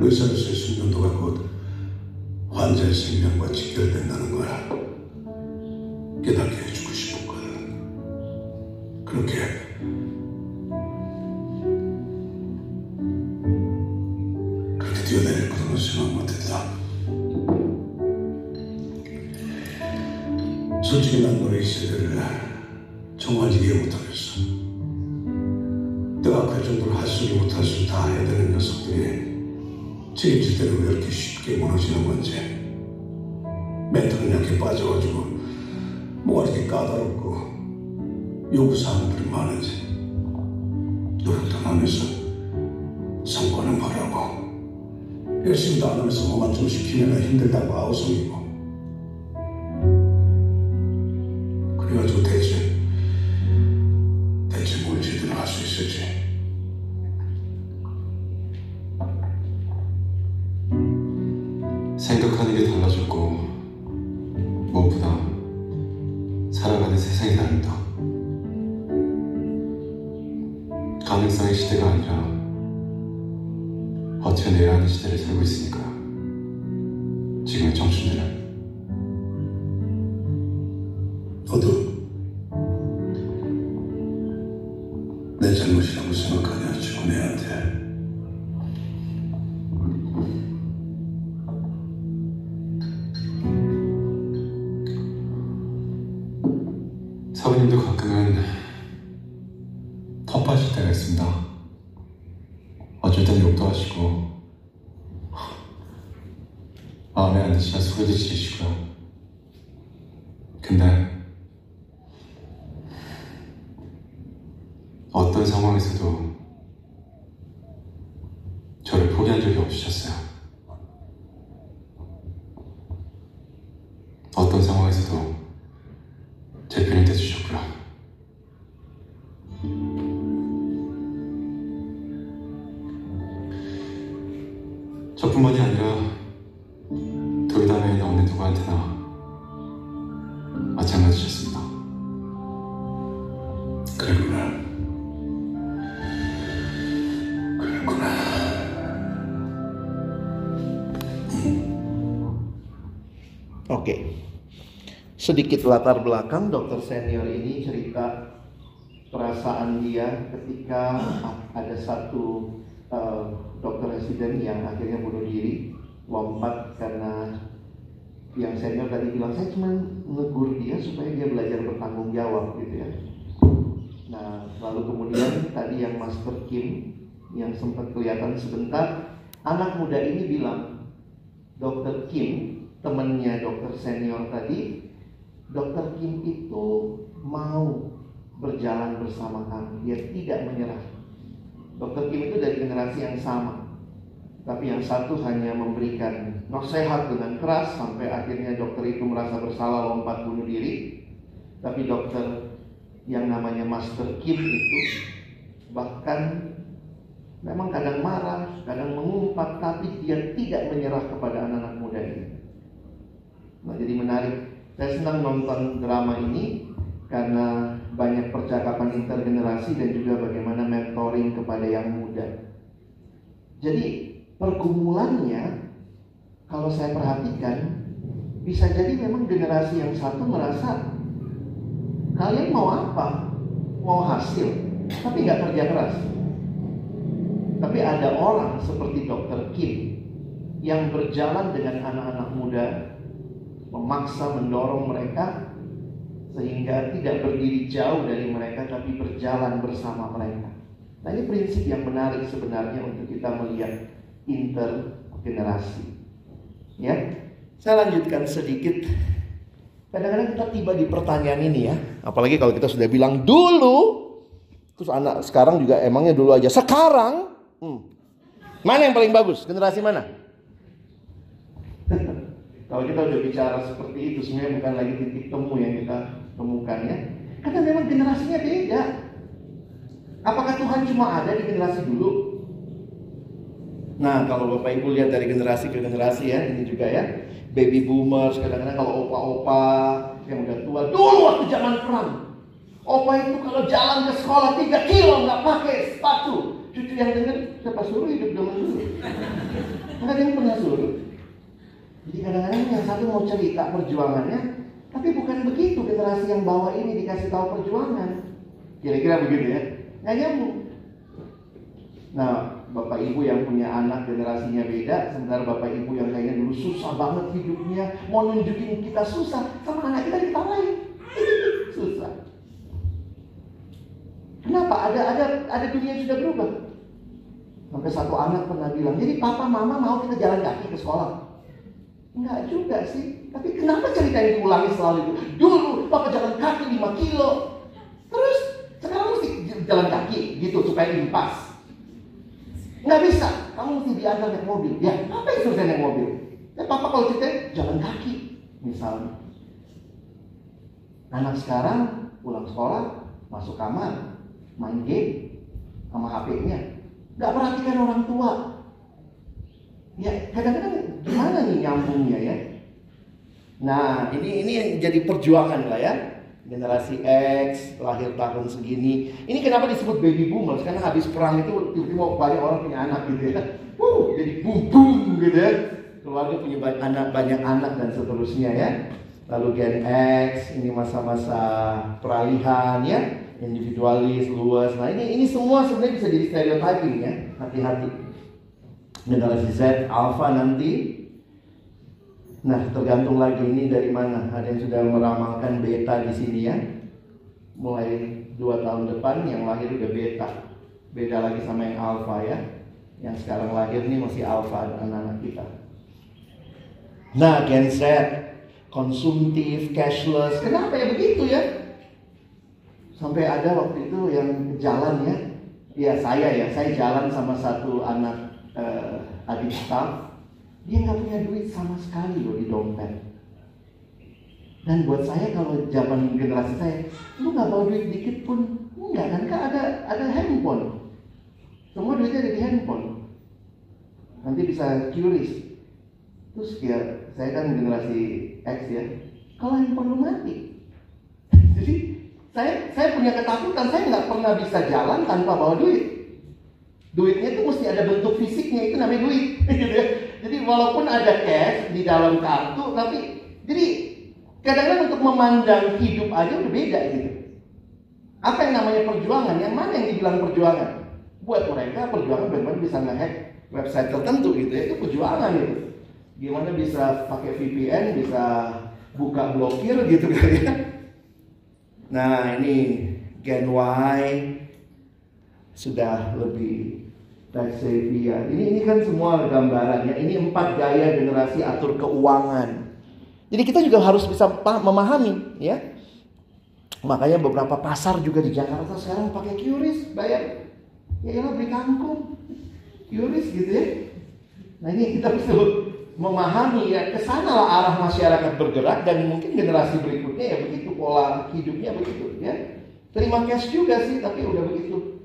의사로서의 숙련도가 곧 환자의 생명과 직결된다는 걸 깨닫게 해주고 싶었거든. 그렇게 그렇게 책임질 때는 왜 이렇게 쉽게 무너지는 건지. 약해 빠져가지고 뭐가 이렇게 까다롭고 요구사항들이 많은지. 노력도 안 하면서 성과는 바라고 열심히도 안 하면서 뭐만 좀 시키면 힘들다고 아우성이고 어쩔 땐 욕도 하시고 마음에 안 드시면 소리도 지르시고요. 근데 어떤 상황에서도 Sedikit latar belakang dokter senior ini cerita perasaan dia ketika ada satu uh, dokter residen yang akhirnya bunuh diri, lompat karena yang senior tadi bilang saya cuma negur dia supaya dia belajar bertanggung jawab gitu ya. Nah, lalu kemudian tadi yang Master Kim yang sempat kelihatan sebentar, anak muda ini bilang, Dokter Kim temannya dokter senior tadi, dokter Kim itu mau berjalan bersama kami. Dia tidak menyerah. Dokter Kim itu dari generasi yang sama. Tapi yang satu hanya memberikan nasihat dengan keras sampai akhirnya dokter itu merasa bersalah lompat bunuh diri. Tapi dokter yang namanya Master Kim itu bahkan memang kadang marah, kadang mengumpat, tapi dia tidak menyerah kepada anak-anak muda ini. Nah, jadi menarik. Saya senang nonton drama ini karena banyak percakapan intergenerasi dan juga bagaimana mentoring kepada yang muda. Jadi pergumulannya kalau saya perhatikan bisa jadi memang generasi yang satu merasa kalian mau apa? Mau hasil, tapi nggak kerja keras. Tapi ada orang seperti Dr. Kim yang berjalan dengan anak-anak muda memaksa mendorong mereka sehingga tidak berdiri jauh dari mereka tapi berjalan bersama mereka. Nah ini prinsip yang menarik sebenarnya untuk kita melihat intergenerasi. Ya, saya lanjutkan sedikit. Kadang-kadang kita tiba di pertanyaan ini ya, apalagi kalau kita sudah bilang dulu, terus anak sekarang juga emangnya dulu aja. Sekarang, hmm, mana yang paling bagus? Generasi mana? Kalau kita udah bicara seperti itu, sebenarnya bukan lagi titik temu yang kita temukan ya. Karena memang generasinya beda. Apakah Tuhan cuma ada di generasi dulu? Nah, kalau Bapak Ibu lihat dari generasi ke generasi ya, ini juga ya. Baby boomers, kadang-kadang kalau opa-opa yang udah tua, dulu waktu zaman perang. Opa itu kalau jalan ke sekolah 3 kilo nggak pakai sepatu. Cucu yang denger, siapa suruh hidup zaman dulu? Nggak ada yang pernah suruh. Jadi kadang-kadang yang satu mau cerita perjuangannya, tapi bukan begitu generasi yang bawah ini dikasih tahu perjuangan. Kira-kira begitu ya? Nggak nyambung. Nah, bapak ibu yang punya anak generasinya beda, sementara bapak ibu yang kayaknya dulu susah banget hidupnya, mau nunjukin kita susah, sama anak kita ditawain. susah. Kenapa? Ada ada ada dunia yang sudah berubah. Sampai satu anak pernah bilang, jadi papa mama mau kita jalan kaki ke sekolah. Enggak juga sih. Tapi kenapa cerita ini diulangi selalu? Dulu papa jalan kaki 5 kilo. Terus sekarang mesti jalan kaki gitu supaya impas. Nggak bisa. Kamu mesti diantar naik mobil. Ya, apa yang suruh naik mobil? Ya papa kalau cerita jalan kaki misalnya. Anak sekarang pulang sekolah masuk kamar main game sama HP-nya. Nggak perhatikan orang tua. Ya kadang-kadang gimana nih nyambungnya ya? Nah ini ini yang jadi perjuangan lah ya. Generasi X lahir tahun segini. Ini kenapa disebut baby boomers? Karena habis perang itu tiba-tiba banyak orang punya anak gitu ya. Uh, jadi boom boom gitu ya. Keluarga punya banyak anak, banyak anak dan seterusnya ya. Lalu Gen X ini masa-masa peralihan ya individualis, luas. Nah ini ini semua sebenarnya bisa jadi stereotyping ya. Hati-hati. Generasi Z, Alpha nanti. Nah tergantung lagi ini dari mana. Ada yang sudah meramalkan beta di sini ya. Mulai dua tahun depan yang lahir udah beta. Beda lagi sama yang Alpha ya. Yang sekarang lahir ini masih Alpha anak-anak kita. Nah Gen Z, konsumtif, cashless. Kenapa ya begitu ya? Sampai ada waktu itu yang jalan ya, ya saya ya, saya jalan sama satu anak uh, adik staff, dia nggak punya duit sama sekali loh di dompet. Dan buat saya kalau zaman generasi saya, lu nggak bawa duit dikit pun enggak kan? Kan ada ada handphone. Semua duitnya ada di handphone. Nanti bisa curious. Terus ya saya kan generasi X ya. Kalau handphone lu mati, jadi saya saya punya ketakutan, saya nggak pernah bisa jalan tanpa bawa duit. Duitnya itu mesti ada bentuk fisiknya, itu namanya duit. Gitu ya. Jadi walaupun ada cash di dalam kartu, tapi jadi kadang-kadang untuk memandang hidup aja udah beda gitu. Apa yang namanya perjuangan? Yang mana yang dibilang perjuangan? Buat mereka perjuangan bagaimana bisa ngehack website tertentu gitu ya, itu perjuangan gitu. Gimana bisa pakai VPN, bisa buka blokir gitu kan ya Nah ini Gen Y sudah lebih ya. Ini ini kan semua gambarannya. Ini empat gaya generasi atur keuangan. Jadi kita juga harus bisa memahami ya. Makanya beberapa pasar juga di Jakarta sekarang pakai QRIS bayar. Ya ya beli kangkung. QRIS gitu ya. Nah ini kita bisa memahami ya ke sana lah arah masyarakat bergerak dan mungkin generasi berikutnya ya begitu pola hidupnya begitu ya. Terima cash juga sih tapi udah begitu.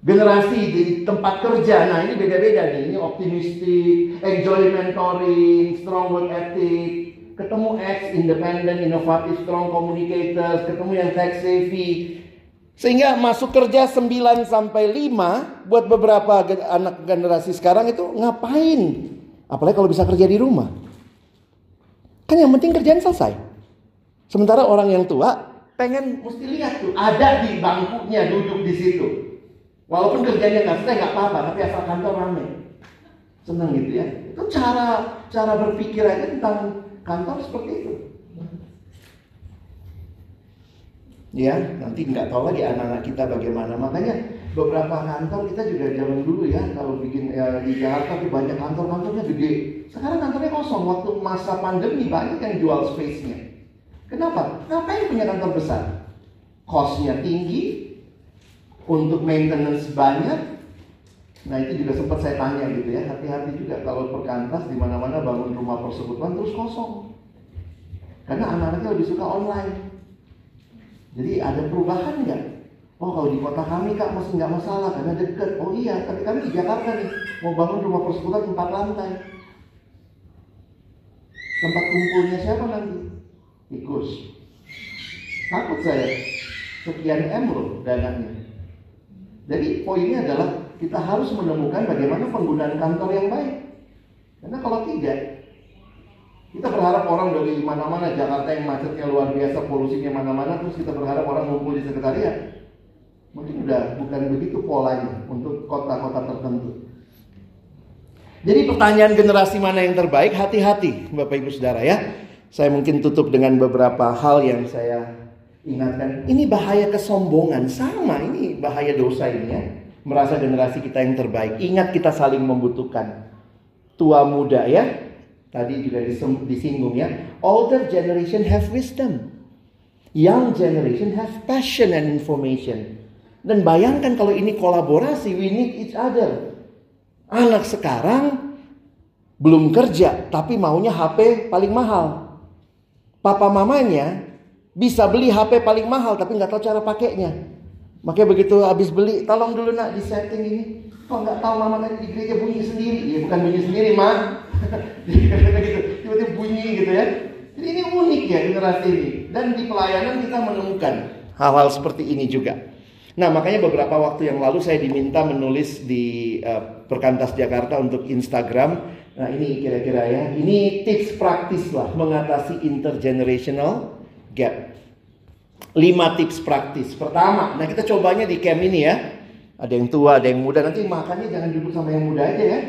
Generasi di tempat kerja, nah ini beda-beda nih. Ini optimistik, enjoy mentoring, strong work ethic, ketemu X, independent, inovatif, strong communicators, ketemu yang tech savvy, sehingga masuk kerja 9 sampai 5 buat beberapa anak generasi sekarang itu ngapain? Apalagi kalau bisa kerja di rumah. Kan yang penting kerjaan selesai. Sementara orang yang tua pengen mesti lihat tuh ada di bangkunya duduk di situ. Walaupun kerjanya nggak selesai nggak apa-apa, tapi asal kantor rame. Senang gitu ya. Itu cara cara berpikir aja tentang kantor seperti itu. Ya, nanti nggak tahu lagi anak-anak kita bagaimana. Makanya beberapa kantor kita juga zaman dulu ya kalau bikin ya, di Jakarta tuh banyak kantor-kantornya gede. Sekarang kantornya kosong. Waktu masa pandemi banyak yang jual space-nya. Kenapa? Ngapain punya kantor besar? Cost-nya tinggi, untuk maintenance banyak. Nah itu juga sempat saya tanya gitu ya, hati-hati juga kalau perkantas di mana-mana bangun rumah persekutuan terus kosong. Karena anak-anaknya lebih suka online. Jadi ada perubahan nggak? Oh kalau di kota kami kak masih nggak masalah karena dekat. Oh iya, tapi kami di Jakarta nih mau bangun rumah persekutuan empat lantai. Tempat kumpulnya siapa nanti? Tikus. Takut saya. Sekian loh dananya. Jadi poinnya adalah kita harus menemukan bagaimana penggunaan kantor yang baik. Karena kalau tidak, kita berharap orang dari mana-mana Jakarta yang macetnya luar biasa, polusinya mana-mana, terus kita berharap orang ngumpul di sekretariat. Mungkin udah bukan begitu polanya untuk kota-kota tertentu. Jadi pertanyaan generasi mana yang terbaik? Hati-hati Bapak Ibu Saudara ya. Saya mungkin tutup dengan beberapa hal yang saya ingatkan. Ini bahaya kesombongan sama ini bahaya dosa ini ya. Merasa generasi kita yang terbaik. Ingat kita saling membutuhkan. Tua muda ya. Tadi juga disinggung ya. Older generation have wisdom. Young generation have passion and information. Dan bayangkan kalau ini kolaborasi, we need each other. Anak sekarang belum kerja, tapi maunya HP paling mahal. Papa mamanya bisa beli HP paling mahal, tapi nggak tahu cara pakainya. Makanya begitu habis beli, tolong dulu nak di setting ini. Kok nggak tahu mama tadi di gereja bunyi sendiri? Ya bukan bunyi sendiri, mak. gitu. Tiba-tiba bunyi gitu ya. Jadi ini unik ya generasi ini. Dan di pelayanan kita menemukan hal-hal seperti ini juga. Nah makanya beberapa waktu yang lalu saya diminta menulis di uh, Perkantas Jakarta untuk Instagram. Nah ini kira-kira ya, ini tips praktis lah mengatasi intergenerational gap. Lima tips praktis. Pertama, nah kita cobanya di camp ini ya. Ada yang tua, ada yang muda. Nanti makannya jangan duduk sama yang muda aja ya.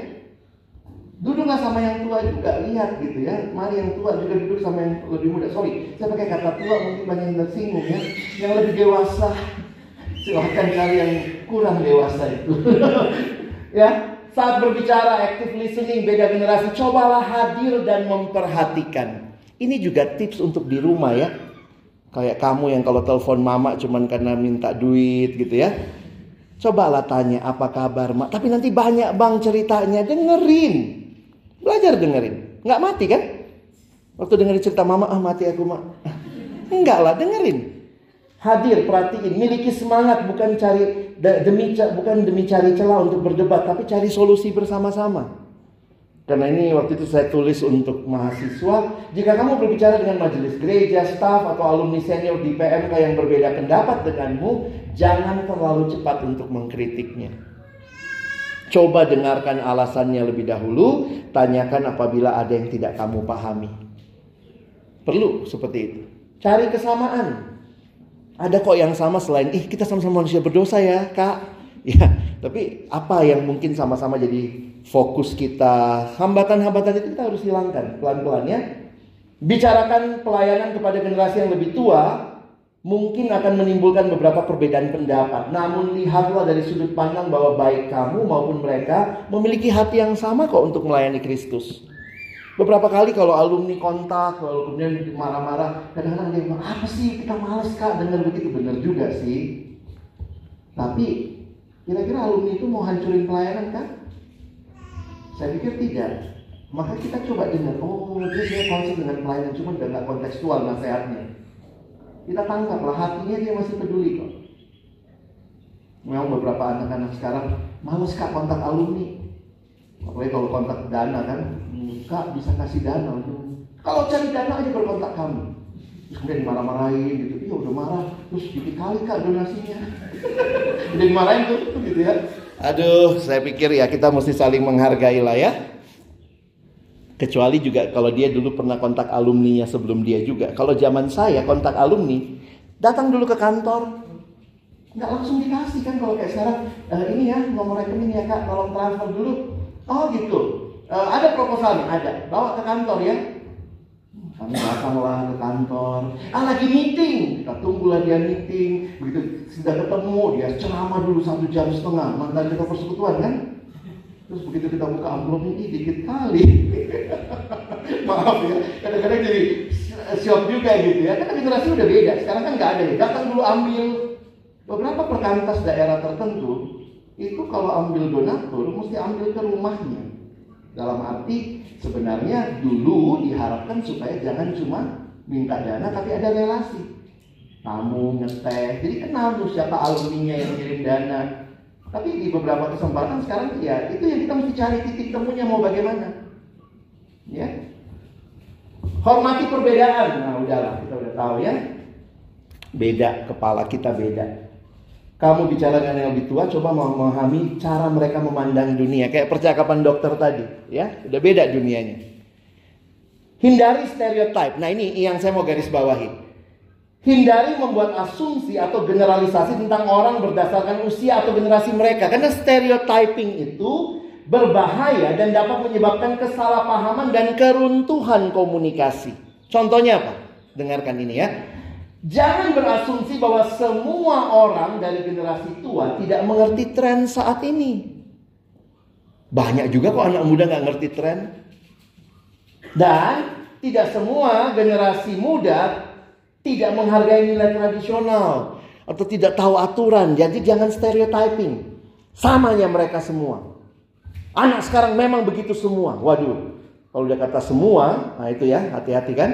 Duduklah sama yang tua juga, lihat gitu ya. Mari yang tua juga duduk sama yang lebih muda. Sorry, saya pakai kata tua mungkin banyak yang tersinggung ya. Yang lebih dewasa, silahkan cari yang kurang dewasa itu. ya, saat berbicara active listening beda generasi, cobalah hadir dan memperhatikan. Ini juga tips untuk di rumah ya. Kayak kamu yang kalau telepon mama cuman karena minta duit gitu ya. Cobalah tanya apa kabar mak. Tapi nanti banyak bang ceritanya dengerin. Belajar dengerin. Nggak mati kan? Waktu dengerin cerita mama ah mati aku mak. Enggak lah dengerin. Hadir perhatiin. Miliki semangat bukan cari demi bukan demi cari celah untuk berdebat. Tapi cari solusi bersama-sama. Karena ini waktu itu saya tulis untuk mahasiswa, jika kamu berbicara dengan majelis gereja, staff atau alumni senior di PMK yang berbeda pendapat denganmu, jangan terlalu cepat untuk mengkritiknya. Coba dengarkan alasannya lebih dahulu, tanyakan apabila ada yang tidak kamu pahami. Perlu seperti itu. Cari kesamaan. Ada kok yang sama selain, ih kita sama-sama manusia berdosa ya kak. Ya, tapi apa yang mungkin sama-sama jadi fokus kita, hambatan-hambatan itu kita harus hilangkan pelan-pelan ya. Bicarakan pelayanan kepada generasi yang lebih tua, mungkin akan menimbulkan beberapa perbedaan pendapat. Namun lihatlah dari sudut pandang bahwa baik kamu maupun mereka memiliki hati yang sama kok untuk melayani Kristus. Beberapa kali kalau alumni kontak, kalau kemudian marah-marah, kadang-kadang dia bilang, apa sih kita males kak dengar begitu. Benar juga sih. Tapi kira-kira alumni itu mau hancurin pelayanan kan? Saya pikir tidak. Maka kita coba dengar, oh dia saya konsep dengan pelayanan, cuma udah nggak kontekstual nasihatnya. Kita tangkap lah hatinya dia masih peduli kok. Memang beberapa anak-anak sekarang males kak kontak alumni. Apalagi kalau kontak dana kan, kak bisa kasih dana. Kalau cari dana aja berkontak kami. Kemudian marah-marahin gitu, iya udah marah, terus sedikit kali kak donasinya. udah dimarahin tuh gitu ya. Aduh, saya pikir ya kita mesti saling menghargai lah ya. Kecuali juga kalau dia dulu pernah kontak alumninya sebelum dia juga. Kalau zaman saya kontak alumni, datang dulu ke kantor. Nggak langsung dikasih kan kalau kayak sekarang, e, ini ya nomor rekening ya kak, tolong transfer dulu. Oh gitu, e, ada proposal nih, ada. Bawa ke kantor ya, kami datanglah ke kantor. Ah lagi meeting. Kita tunggulah dia meeting. Begitu sudah ketemu dia ceramah dulu satu jam setengah. Mantan kita persekutuan kan. Terus begitu kita buka amplop ini dikit kali. Maaf ya. Kadang-kadang jadi shock juga gitu ya. Karena generasi udah beda. Sekarang kan nggak ada ya. Datang dulu ambil. Beberapa perkantas daerah tertentu itu kalau ambil donatur mesti ambil ke rumahnya. Dalam arti Sebenarnya dulu diharapkan supaya jangan cuma minta dana tapi ada relasi. Tamu ngeteh, jadi kenal tuh siapa alumninya yang kirim dana. Tapi di beberapa kesempatan sekarang ya itu yang kita mesti cari titik temunya mau bagaimana. Ya. Hormati perbedaan. Nah, udahlah, kita udah tahu ya. Beda, kepala kita beda kamu bicara dengan yang lebih tua, coba memahami cara mereka memandang dunia. Kayak percakapan dokter tadi, ya, udah beda dunianya. Hindari stereotip. Nah ini yang saya mau garis bawahi. Hindari membuat asumsi atau generalisasi tentang orang berdasarkan usia atau generasi mereka. Karena stereotyping itu berbahaya dan dapat menyebabkan kesalahpahaman dan keruntuhan komunikasi. Contohnya apa? Dengarkan ini ya. Jangan berasumsi bahwa semua orang dari generasi tua tidak mengerti tren saat ini. Banyak juga kok anak muda nggak ngerti tren. Dan tidak semua generasi muda tidak menghargai nilai tradisional atau tidak tahu aturan. Jadi jangan stereotyping. Samanya mereka semua. Anak sekarang memang begitu semua. Waduh, kalau udah kata semua, nah itu ya, hati-hati kan.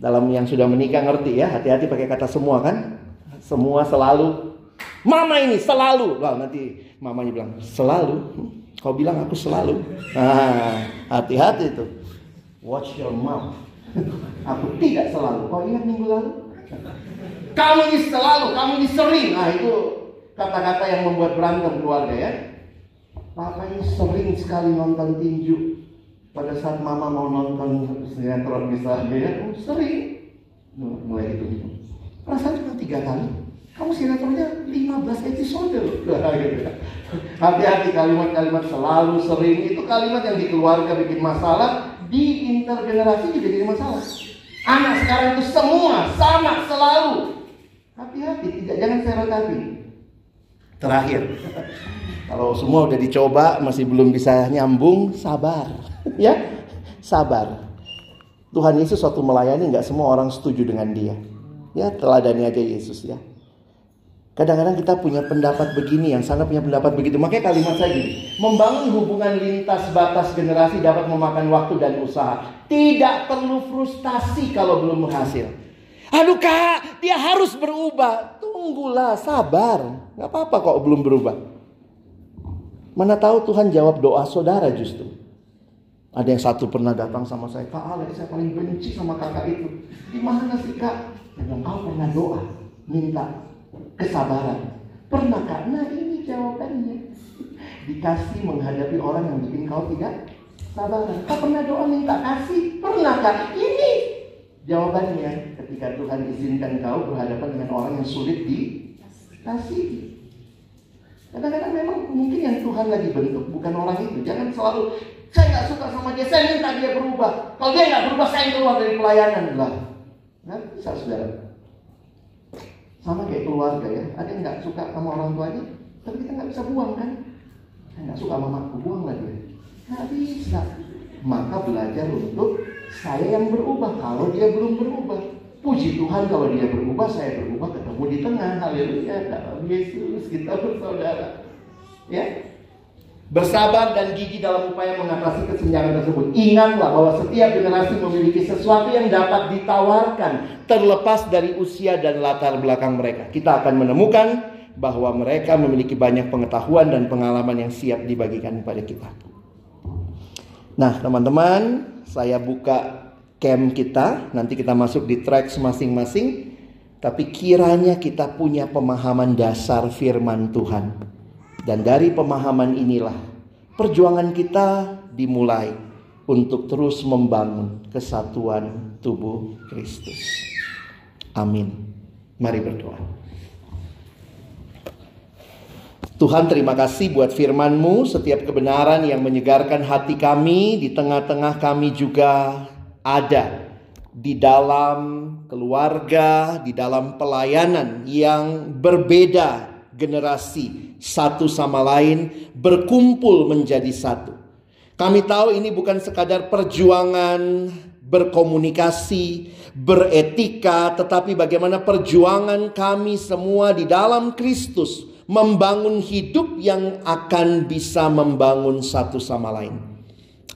Dalam yang sudah menikah ngerti ya, hati-hati pakai kata semua kan. Semua selalu Mama ini selalu. Wah, nanti mamanya bilang, "Selalu?" Kau bilang aku selalu. Nah, hati-hati tuh. Watch your mouth. Aku tidak selalu. Kau ingat minggu lalu? Kamu ini selalu, kamu ini sering. Nah, itu kata-kata yang membuat berantem keluarga ya. Papa ini sering sekali nonton tinju. Pada saat mama mau nonton sinetron misalnya, ya, oh, sering. Mulai itu. Perasaan cuma tiga kali. Kamu sinetronnya 15 episode loh. Gitu. Hati-hati kalimat-kalimat selalu sering itu kalimat yang di keluarga bikin masalah, di intergenerasi juga jadi masalah. Anak sekarang itu semua sama selalu. Hati-hati, tidak jangan serotasi. Terakhir, kalau semua udah dicoba masih belum bisa nyambung, sabar, ya, sabar. Tuhan Yesus suatu melayani nggak semua orang setuju dengan dia. Ya teladani aja Yesus ya. Kadang-kadang kita punya pendapat begini, yang sana punya pendapat begitu. Makanya kalimat saya gini, membangun hubungan lintas batas generasi dapat memakan waktu dan usaha. Tidak perlu frustasi kalau belum berhasil. Aduh kak, dia harus berubah. Tunggulah, sabar. Gak apa-apa kok belum berubah. Mana tahu Tuhan jawab doa saudara justru. Ada yang satu pernah datang sama saya, Kak Alex, saya paling benci sama kakak itu. Di mana sih kak? Bilang, kau pernah doa, minta kesabaran. Pernah karena ini jawabannya. Dikasih menghadapi orang yang bikin kau tidak sabaran. Kau pernah doa minta kasih? Pernah kan? Ini jawabannya ketika Tuhan izinkan kau berhadapan dengan orang yang sulit dikasih. Kadang-kadang memang mungkin yang Tuhan lagi bentuk bukan orang itu. Jangan selalu saya nggak suka sama dia, saya minta dia berubah. Kalau dia nggak berubah, saya keluar dari pelayanan lah. Nah, bisa saudara. Sama kayak keluarga ya. Ada yang nggak suka sama orang tuanya, tapi kita nggak bisa buang kan? Saya nggak suka mamaku, buang lagi. Nggak bisa. Maka belajar untuk saya yang berubah. Kalau dia belum berubah, puji Tuhan kalau dia berubah, saya berubah ketemu di tengah. Haleluya dalam Yesus kita bersaudara. Ya, Bersabar dan gigi dalam upaya mengatasi kesenjangan tersebut. Ingatlah bahwa setiap generasi memiliki sesuatu yang dapat ditawarkan terlepas dari usia dan latar belakang mereka. Kita akan menemukan bahwa mereka memiliki banyak pengetahuan dan pengalaman yang siap dibagikan kepada kita. Nah, teman-teman, saya buka camp kita. Nanti kita masuk di tracks masing-masing. Tapi kiranya kita punya pemahaman dasar firman Tuhan dan dari pemahaman inilah perjuangan kita dimulai untuk terus membangun kesatuan tubuh Kristus. Amin. Mari berdoa. Tuhan terima kasih buat firman-Mu, setiap kebenaran yang menyegarkan hati kami, di tengah-tengah kami juga ada di dalam keluarga, di dalam pelayanan yang berbeda generasi satu sama lain berkumpul menjadi satu. Kami tahu ini bukan sekadar perjuangan berkomunikasi, beretika, tetapi bagaimana perjuangan kami semua di dalam Kristus membangun hidup yang akan bisa membangun satu sama lain.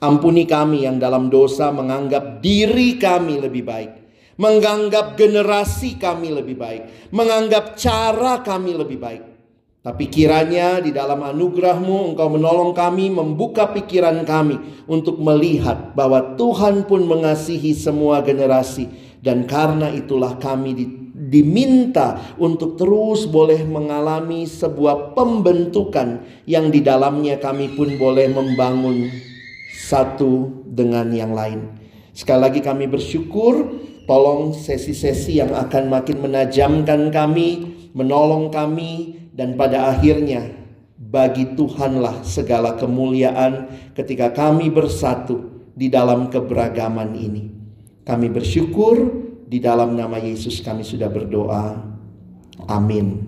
Ampuni kami yang dalam dosa menganggap diri kami lebih baik, menganggap generasi kami lebih baik, menganggap cara kami lebih baik. Tapi kiranya di dalam anugerahmu engkau menolong kami membuka pikiran kami untuk melihat bahwa Tuhan pun mengasihi semua generasi. Dan karena itulah kami diminta untuk terus boleh mengalami sebuah pembentukan yang di dalamnya kami pun boleh membangun satu dengan yang lain. Sekali lagi kami bersyukur, tolong sesi-sesi yang akan makin menajamkan kami, menolong kami, dan pada akhirnya bagi Tuhanlah segala kemuliaan ketika kami bersatu di dalam keberagaman ini. Kami bersyukur di dalam nama Yesus kami sudah berdoa. Amin.